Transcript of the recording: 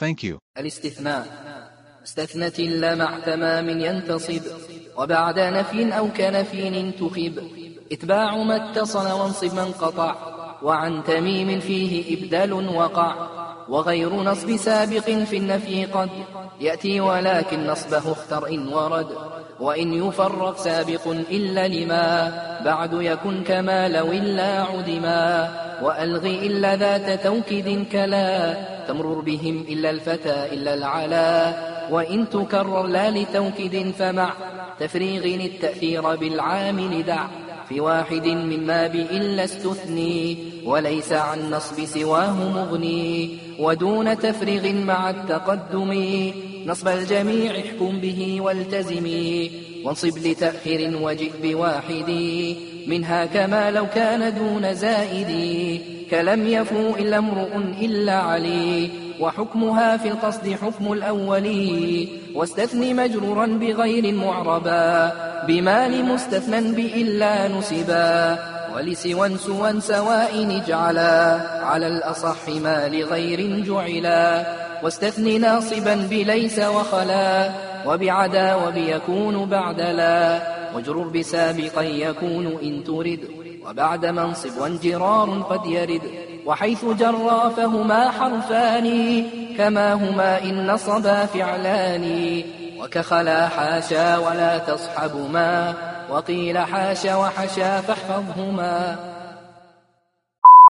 Thank you. الاستثناء. استثنت إلا مع تمام ينتصب وبعد نفي أو كنفي انتخب. اتباع ما اتصل وانصب من قطع وعن تميم فيه إبدال وقع. وغير نصب سابق في النفي قد يأتي ولكن نصبه اختر إن ورد وإن يفرق سابق إلا لما بعد يكن كما لو إلا عدما. وألغ إلا ذات توكيد كلا تمرر بهم إلا الفتى إلا العلا. وإن تكرر لا لتوكيد فمع تفريغ التأثير بالعامل دع. في واحد مما بإلا استثني وليس عن نصب سواه مغني ودون تفريغ مع التقدم. نصب الجميع احكم به والتزمي وانصب لتأخير وجئ بواحد. منها كما لو كان دون زائد. كلم يفو إلا امرؤ إلا علي. وحكمها في القصد حكم الأول. واستثني مجرورا بغير معربا بما لمستثنى بإلا نسبا ولسوى سوى سواء اجعلا على الأصح ما لغير جعلا. واستثني ناصبا بليس وخلا وبعدا وبيكون بعد لا واجرر بسابقا يكون إن ترد وبعد منصب وانجرار قد يرد وحيث جرى فهما حرفان كما هما إن نصبا فعلان وكخلا حاشا ولا تصحب ما وقيل حاشا وحشا فاحفظهما.